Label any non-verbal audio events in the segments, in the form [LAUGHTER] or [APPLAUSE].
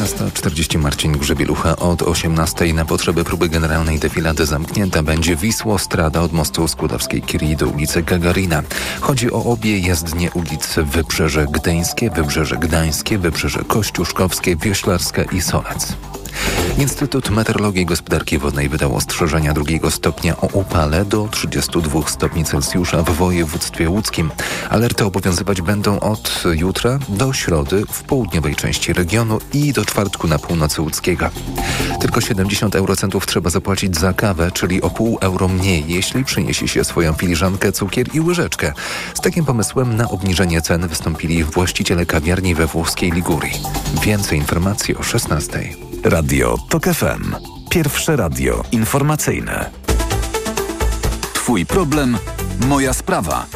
15.40 Marcin Grzebielucha od 18.00 na potrzeby próby generalnej defilady zamknięta będzie Wisło-Strada od mostu Skłodowskiej-Curie do ulicy Gagarina. Chodzi o obie jezdnie ulic Wybrzeże Gdyńskie, Wybrzeże Gdańskie, Wybrzeże Kościuszkowskie, Wioślarskie i Solec. Instytut Meteorologii i Gospodarki Wodnej wydał ostrzeżenia drugiego stopnia o upale do 32 stopni Celsjusza w województwie łódzkim. Alerty obowiązywać będą od jutra do środy w południowej części regionu i do czwartku na północy łódzkiego. Tylko 70 eurocentów trzeba zapłacić za kawę, czyli o pół euro mniej, jeśli przyniesie się swoją filiżankę, cukier i łyżeczkę. Z takim pomysłem na obniżenie cen wystąpili właściciele kawiarni we włoskiej Ligurii. Więcej informacji o 16. Radio TOK FM. Pierwsze radio informacyjne. Twój problem, moja sprawa.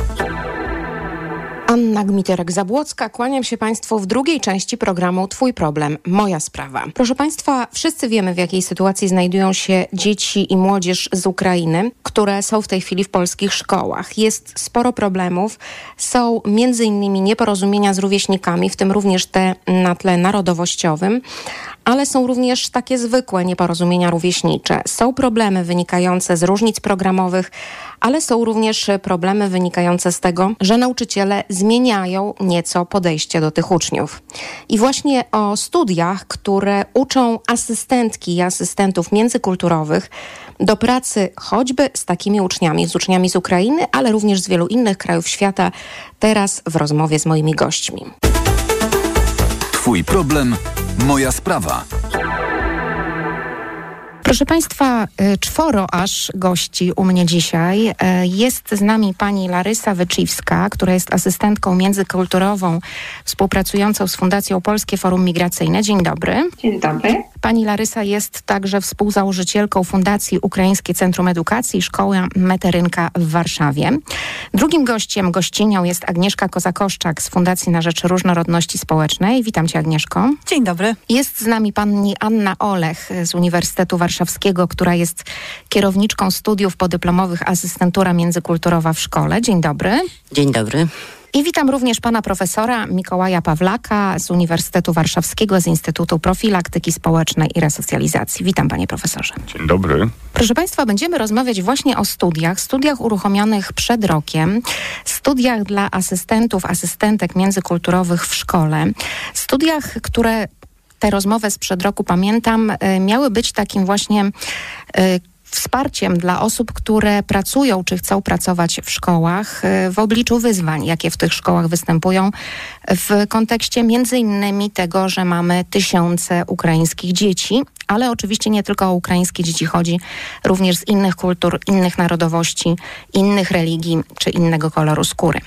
Anna Gmiterek-Zabłocka, kłaniam się Państwu w drugiej części programu Twój problem, moja sprawa. Proszę Państwa, wszyscy wiemy w jakiej sytuacji znajdują się dzieci i młodzież z Ukrainy, które są w tej chwili w polskich szkołach. Jest sporo problemów, są między innymi nieporozumienia z rówieśnikami, w tym również te na tle narodowościowym, ale są również takie zwykłe nieporozumienia rówieśnicze. Są problemy wynikające z różnic programowych, ale są również problemy wynikające z tego, że nauczyciele zmieniają nieco podejście do tych uczniów. I właśnie o studiach, które uczą asystentki i asystentów międzykulturowych do pracy choćby z takimi uczniami, z uczniami z Ukrainy, ale również z wielu innych krajów świata, teraz w rozmowie z moimi gośćmi. Twój problem, moja sprawa. Proszę Państwa, y, czworo aż gości u mnie dzisiaj. Y, jest z nami pani Larysa Wycziwska, która jest asystentką międzykulturową współpracującą z Fundacją Polskie Forum Migracyjne. Dzień dobry. Dzień dobry. Pani Larysa jest także współzałożycielką Fundacji Ukraińskie Centrum Edukacji Szkoła Meterynka w Warszawie. Drugim gościem, gościnią jest Agnieszka Kozakoszczak z Fundacji na Rzecz Różnorodności Społecznej. Witam Cię Agnieszko. Dzień dobry. Jest z nami pani Anna Olech z Uniwersytetu Warszawskiego, która jest kierowniczką studiów podyplomowych asystentura międzykulturowa w szkole. Dzień dobry. Dzień dobry. I witam również pana profesora Mikołaja Pawlaka z Uniwersytetu Warszawskiego z Instytutu Profilaktyki Społecznej i Resocjalizacji. Witam panie profesorze. Dzień dobry. Proszę państwa, będziemy rozmawiać właśnie o studiach, studiach uruchomionych przed rokiem, studiach dla asystentów, asystentek międzykulturowych w szkole, studiach, które tę rozmowę sprzed roku pamiętam, y, miały być takim właśnie y, wsparciem dla osób, które pracują czy chcą pracować w szkołach y, w obliczu wyzwań, jakie w tych szkołach występują w kontekście między innymi tego, że mamy tysiące ukraińskich dzieci, ale oczywiście nie tylko o ukraińskie dzieci chodzi, również z innych kultur, innych narodowości, innych religii czy innego koloru skóry.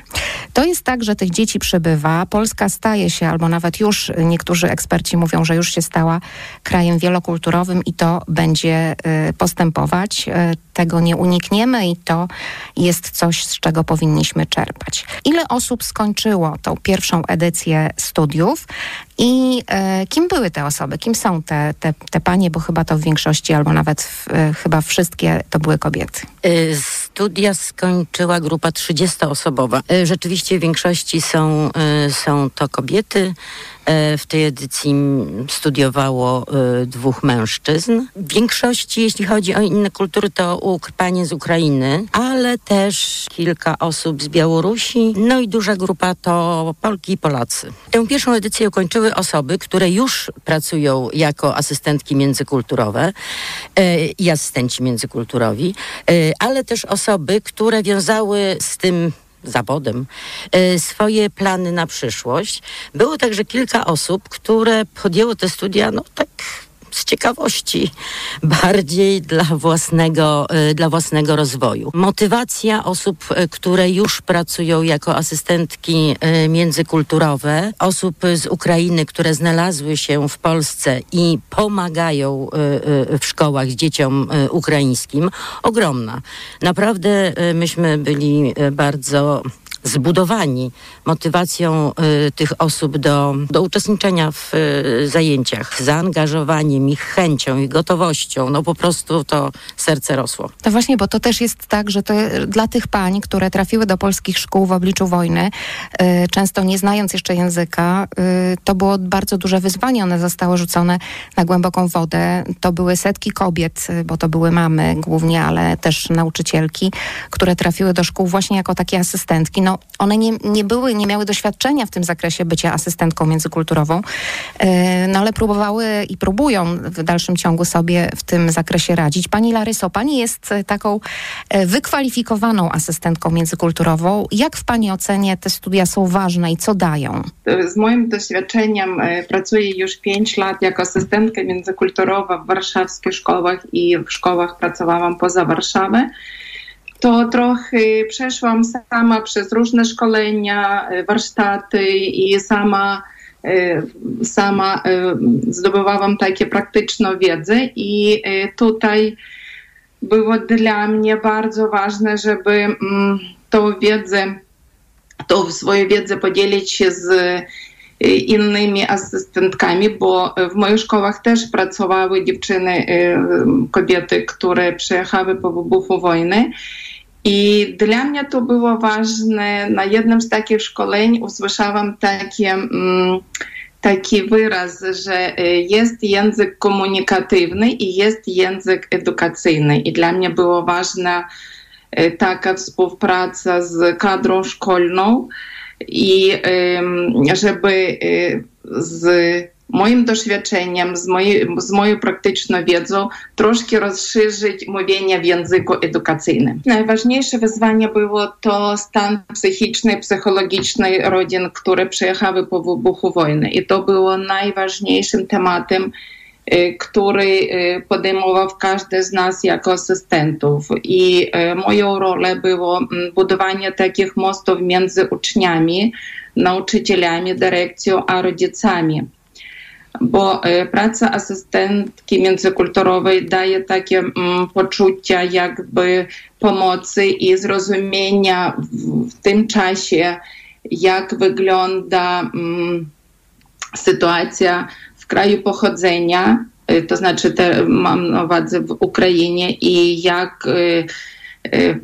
To jest tak, że tych dzieci przybywa. Polska staje się, albo nawet już niektórzy eksperci mówią, że już się stała krajem wielokulturowym i to będzie y, postępować. Y, tego nie unikniemy i to jest coś, z czego powinniśmy czerpać. Ile osób skończyło tą pierwszą edycję studiów i e, kim były te osoby? Kim są te, te, te panie? Bo chyba to w większości, albo nawet w, e, chyba wszystkie to były kobiety. Y, Studia skończyła grupa 30-osobowa. Y, Rzeczywiście w większości są, są to kobiety. Y, W tej edycji studiowało y, dwóch mężczyzn. W większości, jeśli chodzi o inne kultury, to panie z Ukrainy, ale też kilka osób z Białorusi. No i duża grupa to Polki i Polacy. Tę pierwszą edycję ukończyły osoby, które już pracują jako asystentki międzykulturowe y, i asystenci międzykulturowi, ale też osoby, które wiązały z tym zawodem y, swoje plany na przyszłość. Było także kilka osób, które podjęło te studia, no tak z ciekawości, bardziej dla własnego, y, dla własnego rozwoju. Motywacja osób, y, które już pracują jako asystentki y, międzykulturowe, osób z Ukrainy, które znalazły się w Polsce i pomagają w szkołach dzieciom ukraińskim, ogromna. Naprawdę myśmy byli bardzo zbudowani motywacją y, tych osób do, do uczestniczenia w y, zajęciach, zaangażowaniem ich chęcią i gotowością, no po prostu to serce rosło. No właśnie, bo to też jest tak, że to dla tych pań, które trafiły do polskich szkół w obliczu wojny, y, często nie znając jeszcze języka, y, to było bardzo duże wyzwanie. One zostały rzucone na głęboką wodę. To były setki kobiet, y, bo to były mamy głównie, ale też nauczycielki, które trafiły do szkół właśnie jako takie asystentki. No, one nie, nie były, nie miały doświadczenia w tym zakresie bycia asystentką międzykulturową, no ale próbowały i próbują w dalszym ciągu sobie w tym zakresie radzić. Pani Laryso, pani jest taką wykwalifikowaną asystentką międzykulturową. Jak w pani ocenie te studia są ważne i co dają? Z moim doświadczeniem pracuję już 5 lat jako asystentka międzykulturowa w warszawskich szkołach i w szkołach pracowałam poza Warszawą to trochę przeszłam sama przez różne szkolenia, warsztaty i sama, sama zdobywałam takie praktyczną wiedzę i tutaj było dla mnie bardzo ważne, żeby tą wiedzę, tą swoją wiedzę podzielić się z innymi asystentkami, bo w moich szkołach też pracowały dziewczyny, kobiety, które przyjechały po wybuchu wojny. I dla mnie to było ważne. Na jednym z takich szkoleń usłyszałam takie, taki wyraz, że jest język komunikatywny i jest język edukacyjny. I dla mnie było ważna taka współpraca z kadrą szkolną i żeby z moim doświadczeniem, z, z moją praktyczną wiedzą troszkę rozszerzyć mówienie w języku edukacyjnym. Najważniejsze wyzwanie było to stan psychiczny, psychologiczny rodzin, które przyjechały po wybuchu wojny. I to było najważniejszym tematem, który podejmował każdy z nas jako asystentów. I moją rolą było budowanie takich mostów między uczniami, nauczycielami, dyrekcją a rodzicami bo praca asystentki międzykulturowej daje takie mm, poczucia jakby pomocy i zrozumienia w, tym czasie, jak wygląda mm, sytuacja w kraju pochodzenia, to znaczy te, mam na uwadze w Ukrainie i jak y,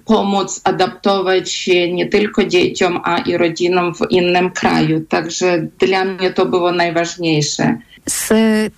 pomóc adaptować się nie tylko dzieciom, a i rodzinom w innym kraju. Także dla mnie to było najważniejsze z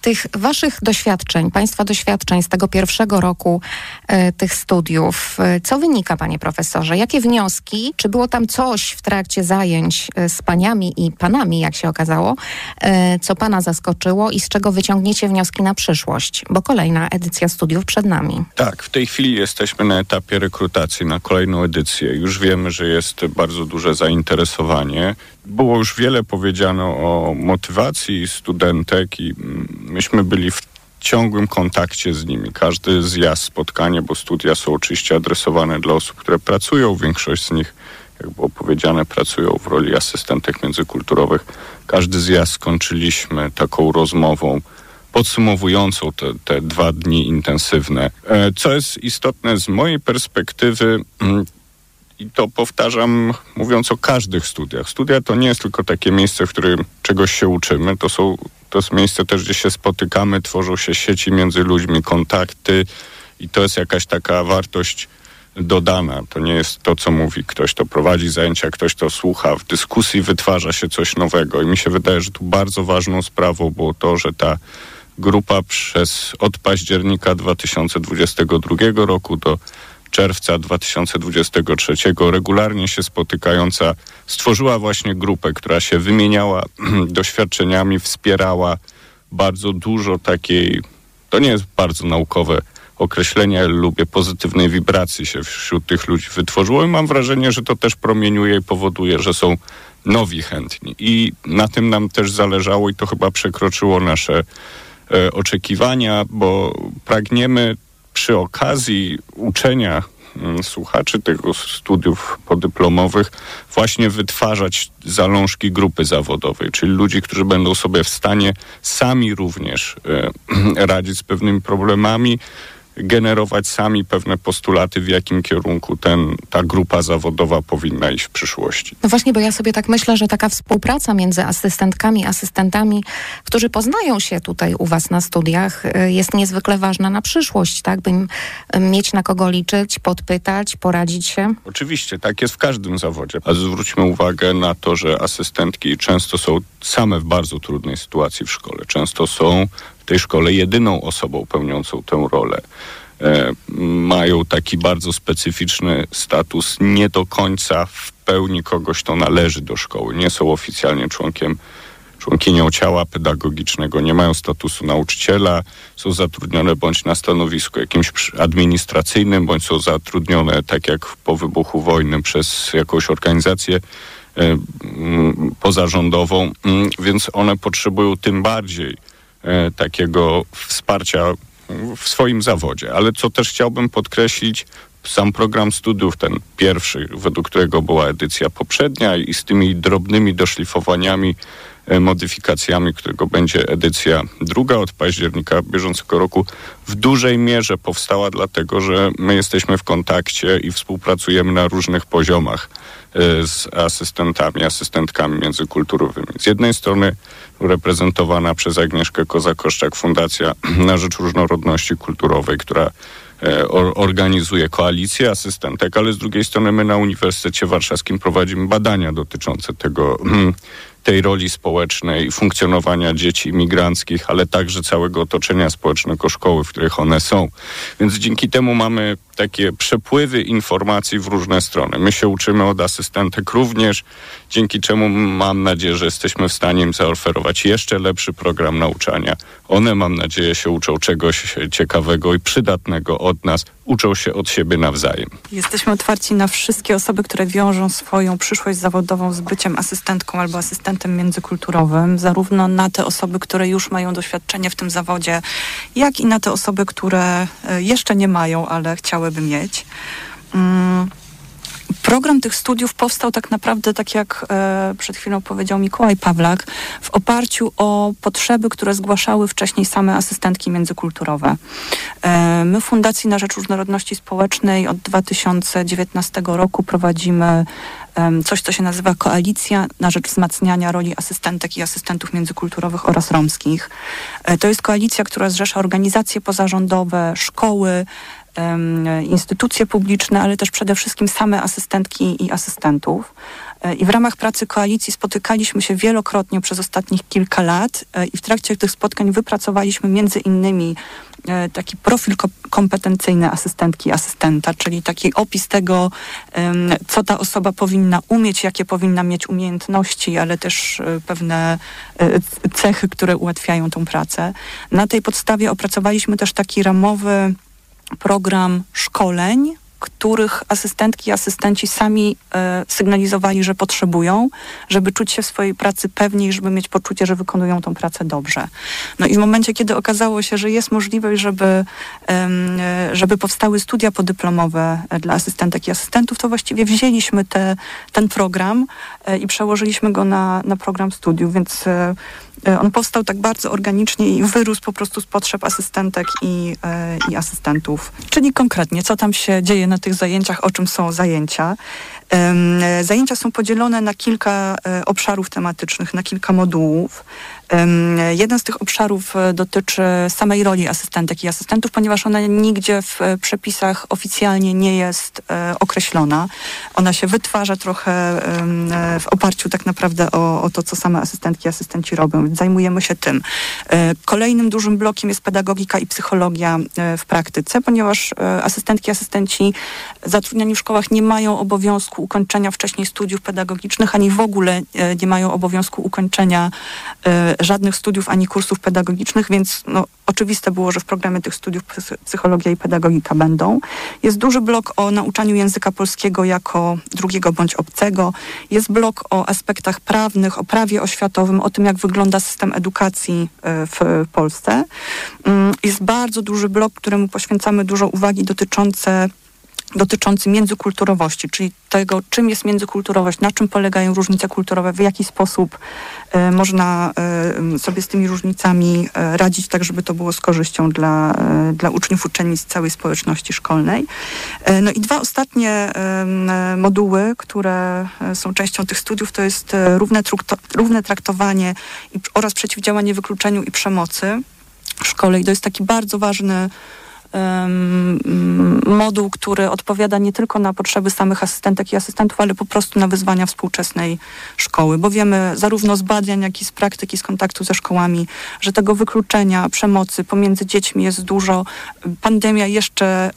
tych waszych doświadczeń, państwa doświadczeń z tego pierwszego roku e, tych studiów, e, co wynika, panie profesorze? Jakie wnioski? Czy było tam coś w trakcie zajęć e, z paniami i panami, jak się okazało, e, co pana zaskoczyło i z czego wyciągniecie wnioski na przyszłość? Bo kolejna edycja studiów przed nami. Tak, w tej chwili jesteśmy na etapie rekrutacji na kolejną edycję. Już wiemy, że jest bardzo duże zainteresowanie. Było już wiele powiedziano o motywacji studentek i myśmy byli w ciągłym kontakcie z nimi. Każdy zjazd, spotkanie, bo studia są oczywiście adresowane dla osób, które pracują. Większość z nich, jak było powiedziane, pracują w roli asystentek międzykulturowych. Każdy zjazd skończyliśmy taką rozmową podsumowującą te, te dwa dni intensywne. E, co jest istotne z mojej perspektywy, i to powtarzam, mówiąc o każdych studiach. Studia to nie jest tylko takie miejsce, w którym czegoś się uczymy. To, są, to jest miejsce też, gdzie się spotykamy, tworzą się sieci między ludźmi, kontakty i to jest jakaś taka wartość dodana. To nie jest to, co mówi ktoś, to prowadzi zajęcia, ktoś to słucha. W dyskusji wytwarza się coś nowego i mi się wydaje, że tu bardzo ważną sprawą było to, że ta grupa przez od października 2022 roku do czerwca 2023 regularnie się spotykająca stworzyła właśnie grupę, która się wymieniała [CLEARS THROAT] doświadczeniami, wspierała bardzo dużo takiej, to nie jest bardzo naukowe określenie, lubię pozytywnej wibracji się wśród tych ludzi wytworzyło i mam wrażenie, że to też promieniuje i powoduje, że są nowi chętni. I na tym nam też zależało i to chyba przekroczyło nasze e, oczekiwania, bo pragniemy przy okazji uczenia mm, słuchaczy tego studiów podyplomowych właśnie wytwarzać zalążki grupy zawodowej, czyli ludzi, którzy będą sobie w stanie sami również e, [CLEARS THROAT] radzić z pewnymi problemami, generować sami pewne postulaty, w jakim kierunku ten, ta grupa zawodowa powinna iść w przyszłości. No właśnie, bo ja sobie tak myślę, że taka współpraca między asystentkami, asystentami, którzy poznają się tutaj u Was na studiach, y, jest niezwykle ważna na przyszłość, tak? By mieć na kogo liczyć, podpytać, poradzić się. Oczywiście, tak jest w każdym zawodzie. A zwróćmy uwagę na to, że asystentki często są same w bardzo trudnej sytuacji w szkole. Często są w tej szkole jedyną osobą pełniącą tę rolę. E, mają taki bardzo specyficzny status, nie do końca w pełni kogoś, to należy do szkoły. Nie są oficjalnie członkiem członkinią ciała pedagogicznego, nie mają statusu nauczyciela, są zatrudnione bądź na stanowisku jakimś administracyjnym, bądź są zatrudnione, tak jak po wybuchu wojny, przez jakąś organizację e, pozarządową, mm, więc one potrzebują tym bardziej takiego wsparcia w swoim zawodzie. Ale co też chciałbym podkreślić, sam program studiów, ten pierwszy, według którego była edycja poprzednia i z tymi drobnymi doszlifowaniami, e, modyfikacjami, którego będzie edycja druga od października bieżącego roku, w dużej mierze powstała dlatego, że my jesteśmy w kontakcie i współpracujemy na różnych poziomach e, z asystentami, asystentkami międzykulturowymi. Z jednej strony reprezentowana przez Agnieszkę Kozakoszczak Fundacja [CLEARS THROAT] na Rzecz Różnorodności Kulturowej, która e, organizuje koalicję asystentek, ale z drugiej strony my na Uniwersytecie Warszawskim prowadzimy badania dotyczące tego, tej roli społecznej, funkcjonowania dzieci imigranckich, ale także całego otoczenia społecznego szkoły, w których one są. Więc dzięki temu mamy takie przepływy informacji w różne strony. My się uczymy od asystentek również, dzięki czemu mam nadzieję, że jesteśmy w stanie im zaoferować jeszcze lepszy program nauczania. One, mam nadzieję, się uczą czegoś ciekawego i przydatnego od nas, uczą się od siebie nawzajem. Jesteśmy otwarci na wszystkie osoby, które wiążą swoją przyszłość zawodową z byciem asystentką albo asystentem międzykulturowym, zarówno na te osoby, które już mają doświadczenie w tym zawodzie, jak i na te osoby, które e, jeszcze nie mają, ale chciałyby mieć. Mm, program tych studiów powstał tak naprawdę, tak jak e, przed chwilą powiedział Mikołaj Pawlak, w oparciu o potrzeby, które zgłaszały wcześniej same asystentki międzykulturowe. E, my w Fundacji na Rzecz Różnorodności Społecznej od 2019 roku prowadzimy coś, co się nazywa Koalicja na rzecz wzmacniania roli asystentek i asystentów międzykulturowych oraz romskich. E, to jest koalicja, która zrzesza organizacje pozarządowe, szkoły, instytucje publiczne, ale też przede wszystkim same asystentki i asystentów. E, I w ramach pracy koalicji spotykaliśmy się wielokrotnie przez ostatnich kilka lat e, i w trakcie tych spotkań wypracowaliśmy między innymi e, taki profil kompetencyjny asystentki i asystenta, czyli taki opis tego, co ta osoba powinna umieć, jakie powinna mieć umiejętności, ale też pewne cechy, które ułatwiają tą pracę. Na tej podstawie opracowaliśmy też taki ramowy program szkoleń, których asystentki i asystenci sami e, sygnalizowali, że potrzebują, żeby czuć się w swojej pracy pewniej, żeby mieć poczucie, że wykonują tą pracę dobrze. No i w momencie, kiedy okazało się, że jest możliwość, żeby, e, żeby powstały studia podyplomowe dla asystentek i asystentów, to właściwie wzięliśmy te, ten program e, i przełożyliśmy go na, na program studiów, więc e, E, on powstał tak bardzo organicznie i wyrósł po prostu z potrzeb asystentek i, e, i asystentów. Czyli konkretnie, co tam się dzieje na tych zajęciach, o czym są zajęcia. E, zajęcia są podzielone na kilka obszarów tematycznych, na kilka modułów. Jeden z tych obszarów e, dotyczy samej roli asystentek i asystentów, ponieważ ona nigdzie w e, przepisach oficjalnie nie jest e, określona. Ona się wytwarza trochę w oparciu tak naprawdę o, o to, co same asystentki i asystenci robią. Więc zajmujemy się tym. Kolejnym dużym blokiem jest pedagogika i psychologia w praktyce, ponieważ asystentki i asystenci zatrudniani w szkołach nie mają obowiązku ukończenia wcześniej studiów pedagogicznych, ani w ogóle nie mają obowiązku ukończenia żadnych studiów ani kursów pedagogicznych, więc no, oczywiste było, że w programie tych studiów psychologia i pedagogika będą. Jest duży blok o nauczaniu języka polskiego jako drugiego bądź obcego. Jest blok o aspektach prawnych, o prawie oświatowym, o tym, jak wygląda system edukacji e, w Polsce. Mm, jest bardzo duży blok, któremu poświęcamy dużo uwagi dotyczące dotyczący międzykulturowości, czyli tego, czym jest międzykulturowość, na czym polegają różnice kulturowe, w jaki sposób e, można e, sobie z tymi różnicami e, radzić, tak żeby to było z korzyścią dla, dla uczniów, uczennic całej społeczności szkolnej. No i dwa ostatnie moduły, które są częścią tych studiów, to jest równe, równe traktowanie i, oraz przeciwdziałanie wykluczeniu i przemocy w szkole. I to jest taki bardzo ważny moduł, który odpowiada nie tylko na potrzeby samych asystentek i asystentów, ale po prostu na wyzwania współczesnej szkoły, bo wiemy zarówno z badań, jak i z praktyki, z kontaktu ze szkołami, że tego wykluczenia, przemocy pomiędzy dziećmi jest dużo. Pandemia jeszcze,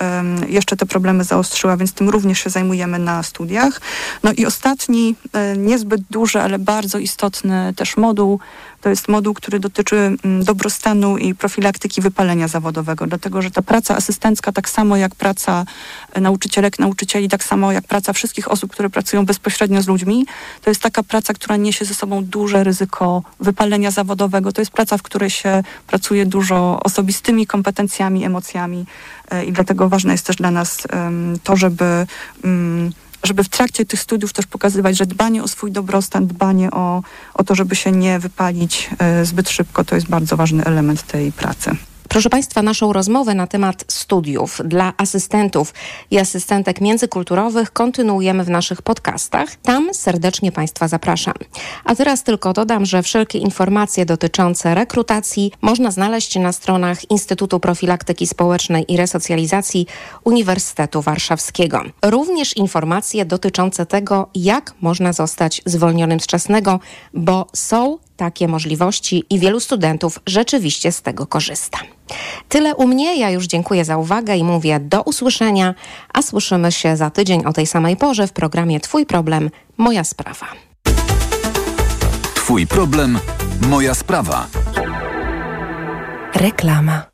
jeszcze te problemy zaostrzyła, więc tym również się zajmujemy na studiach. No i ostatni, um, niezbyt duży, ale bardzo istotny też moduł, to jest moduł, który dotyczy mm, dobrostanu i profilaktyki wypalenia zawodowego, dlatego że ta praca asystencka, tak samo jak praca e, nauczycielek, nauczycieli, tak samo jak praca wszystkich osób, które pracują bezpośrednio z ludźmi, to jest taka praca, która niesie ze sobą duże ryzyko wypalenia zawodowego. To jest praca, w której się pracuje dużo osobistymi kompetencjami, emocjami e, i dlatego ważne jest też dla nas to, żeby mm, żeby w trakcie tych studiów też pokazywać, że dbanie o swój dobrostan, dbanie o, o to, żeby się nie wypalić e, zbyt szybko, to jest bardzo ważny element tej pracy. Proszę Państwa, naszą rozmowę na temat studiów dla asystentów i asystentek międzykulturowych kontynuujemy w naszych podcastach. Tam serdecznie Państwa zapraszam. A teraz tylko dodam, że wszelkie informacje dotyczące rekrutacji można znaleźć na stronach Instytutu Profilaktyki Społecznej i Resocjalizacji Uniwersytetu Warszawskiego. Również informacje dotyczące tego, jak można zostać zwolnionym z czesnego, bo są takie możliwości i wielu studentów rzeczywiście z tego korzysta. Tyle u mnie, ja już dziękuję za uwagę i mówię do usłyszenia, a słyszymy się za tydzień o tej samej porze w programie Twój problem, moja sprawa. Twój problem, moja sprawa. Reklama.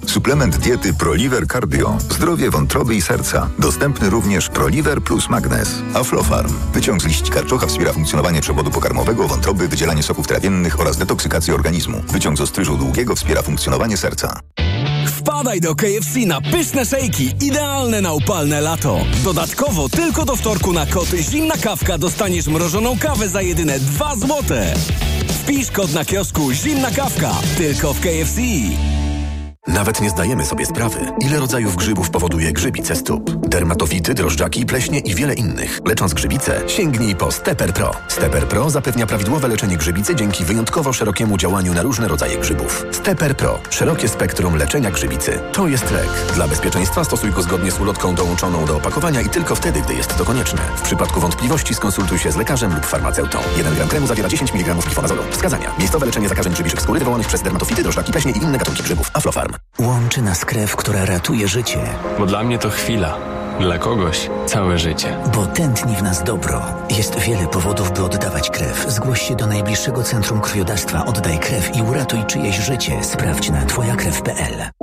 Suplement diety Proliver Cardio. Zdrowie wątroby i serca. Dostępny również Proliver plus Magnes. Aflofarm. Wyciąg z liści karczocha wspiera funkcjonowanie przewodu pokarmowego, wątroby, wydzielanie soków trawiennych oraz detoksykację organizmu. Wyciąg z ostryżu długiego wspiera funkcjonowanie serca. Wpadaj do KFC na pyszne szejki, idealne na upalne lato. Dodatkowo tylko do wtorku na koty zimna kawka dostaniesz mrożoną kawę za jedyne 2 złote. Wpisz kod na kiosku zimna kawka, tylko w KFC. Nawet nie zdajemy sobie sprawy, ile rodzajów grzybów powoduje grzybice stóp. Dermatofity, drożdżaki, pleśnie i wiele innych. Lecząc grzybice, sięgnij po Steper Pro. Steper Pro zapewnia prawidłowe leczenie grzybicy dzięki wyjątkowo szerokiemu działaniu na różne rodzaje grzybów. Steper Pro. Szerokie spektrum leczenia grzybicy. To jest lek. Dla bezpieczeństwa stosuj go zgodnie z ulotką dołączoną do opakowania i tylko wtedy, gdy jest to konieczne. W przypadku wątpliwości skonsultuj się z lekarzem lub farmaceutą. 1 gram kremu zawiera 10 mg glifonazolu. Wskazania. Miejscowe leczenie zakażeń grzybiczych skóry wywołanych przez dermatofity, drożdżaki, pleśnie i inne gatunki grzybów. Aflofarm. Łączy nas krew, która ratuje życie. Bo dla mnie to chwila. Dla kogoś całe życie. Bo tętni w nas dobro. Jest wiele powodów, by oddawać krew. Zgłoś się do najbliższego centrum krwiodawstwa. Oddaj krew i uratuj czyjeś życie. Sprawdź na twojakrew.pl.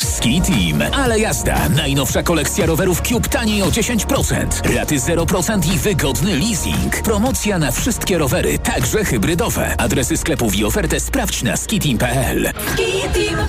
Ski Team. Ale jazda. Najnowsza kolekcja rowerów Cube taniej o 10%. Raty 0% i wygodny leasing. Promocja na wszystkie rowery, także hybrydowe. Adresy sklepów i ofertę sprawdź na skiteam.pl. Ski Team.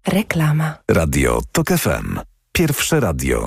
Reklama. Radio TOK FM. Pierwsze radio